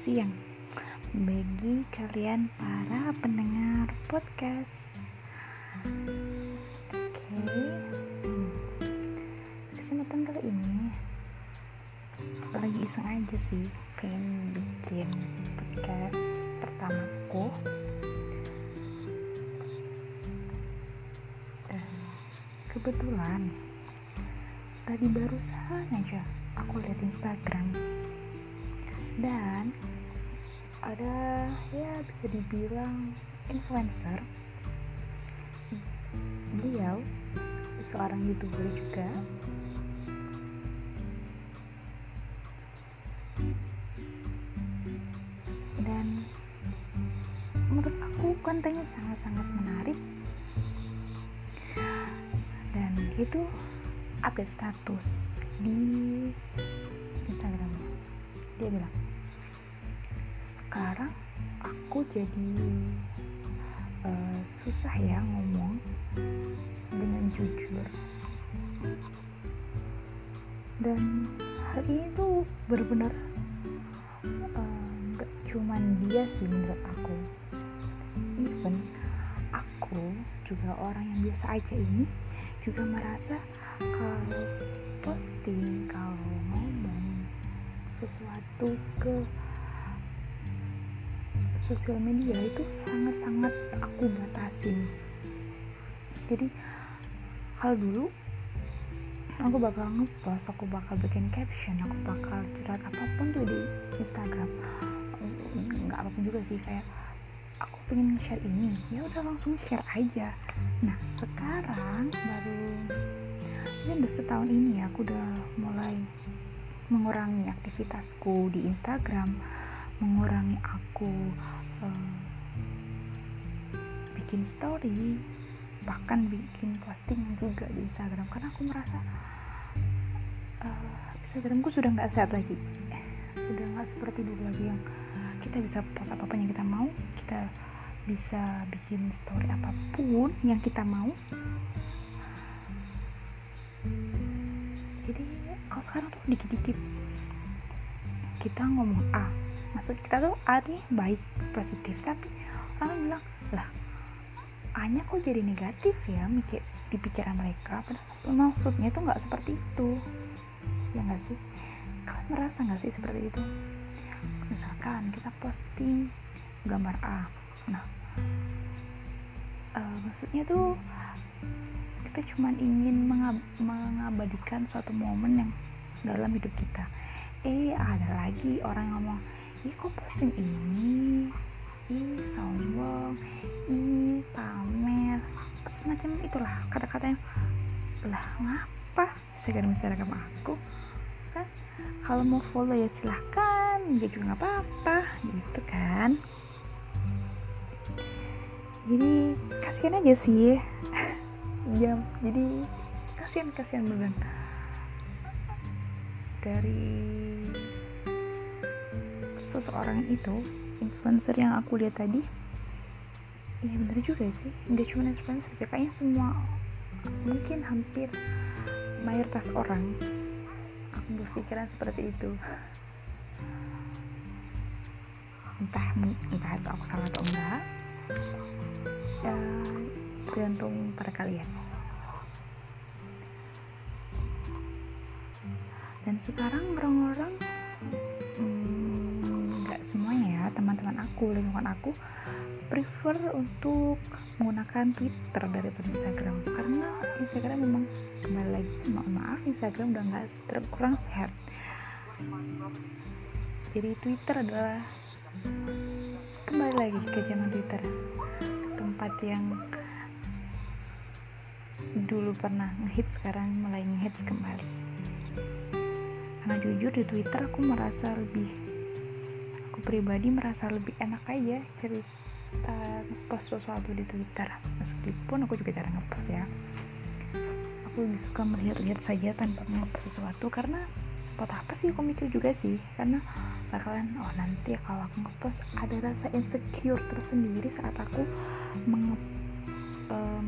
bagi kalian para pendengar podcast. Oke, hmm. kesempatan kali ini lagi iseng aja sih, pengen bikin podcast pertamaku. Kebetulan tadi barusan aja aku lihat Instagram dan ada ya bisa dibilang influencer. Beliau seorang youtuber juga. Dan menurut aku kontennya sangat-sangat menarik. Dan itu update status di Instagramnya dia bilang sekarang aku jadi uh, susah ya ngomong dengan jujur. Dan hal ini tuh benar-benar nggak uh, cuman dia sih menurut aku. Even aku juga orang yang biasa aja ini juga merasa kalau posting kalau ngomong sesuatu ke sosial media itu sangat-sangat aku batasin. Jadi kalau dulu aku bakal ngepost aku bakal bikin caption aku bakal curhat apa pun tuh di Instagram. Nggak apa pun juga sih kayak aku pengen share ini ya udah langsung share aja. Nah sekarang baru ya udah setahun ini ya aku udah mulai mengurangi aktivitasku di Instagram mengurangi aku uh, bikin story bahkan bikin posting juga di Instagram karena aku merasa uh, Instagramku sudah nggak sehat lagi. Sudah nggak seperti dulu lagi yang kita bisa post apa pun yang kita mau kita bisa bikin story apa pun yang kita mau. Jadi kalau sekarang tuh dikit-dikit. Kita ngomong A maksud kita tuh A baik positif. Tapi orang bilang lah A nya kok jadi negatif ya mikir di pikiran mereka. Padahal maksudnya tuh nggak seperti itu. Ya nggak sih? Kalian merasa nggak sih seperti itu? Misalkan kita posting gambar A. Nah uh, maksudnya tuh kita cuma ingin mengab mengabadikan suatu momen yang dalam hidup kita. Eh ada lagi orang ngomong ih kok posting ini? Ih sombong. Ih pamer. Semacam itulah kata-kata yang lah ngapa Instagram Instagram aku? Kan kalau mau follow ya silahkan. Ya juga nggak apa-apa. Gitu kan? Jadi kasihan aja sih. Ya jadi kasihan kasihan beneran. Dari seseorang itu influencer yang aku lihat tadi iya bener juga sih nggak cuma influencer sih kayaknya semua mungkin hampir mayoritas orang aku berpikiran seperti itu. Entah entah itu aku salah atau enggak ya, tergantung pada kalian. Dan sekarang orang-orang hmm, teman-teman aku lingkungan aku prefer untuk menggunakan Twitter daripada Instagram. Karena Instagram memang kembali lagi mohon maaf Instagram udah nggak kurang sehat. Jadi Twitter adalah kembali lagi ke zaman Twitter. Tempat yang dulu pernah ngehits sekarang mulai ngehits kembali. Karena jujur di Twitter aku merasa lebih aku pribadi merasa lebih enak aja cerita ngepost sesuatu di Twitter. Meskipun aku juga jarang ngepost ya. Aku lebih suka melihat-lihat saja tanpa ngepost sesuatu karena buat apa sih aku mikir juga sih? Karena bakalan oh nanti kalau aku ngepost ada rasa insecure tersendiri saat aku menge uh,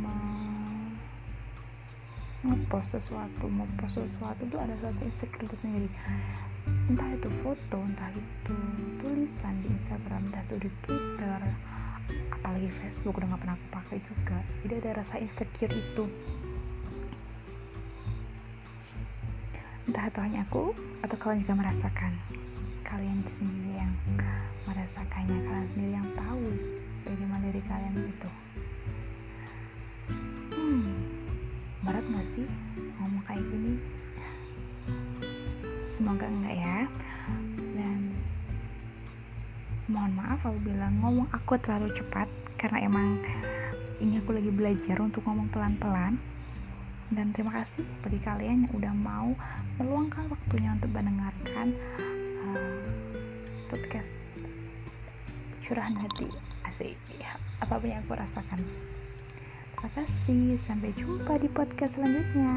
ngepost sesuatu mau post sesuatu tuh ada rasa insecure tersendiri. Entah itu foto entah itu entah itu di Twitter apalagi Facebook udah gak pernah aku pakai juga. Jadi ada rasa insecure itu. Entah itu hanya aku atau kalian juga merasakan. Kalian sendiri yang merasakannya kalian sendiri yang tahu bagaimana diri kalian itu hmm berat gak sih ngomong kayak gini? Semoga enggak ya mohon maaf aku bilang ngomong aku terlalu cepat karena emang ini aku lagi belajar untuk ngomong pelan-pelan. Dan terima kasih bagi kalian yang udah mau meluangkan waktunya untuk mendengarkan uh, podcast curahan hati asik. Ya, apa pun yang aku rasakan. Terima kasih sampai jumpa di podcast selanjutnya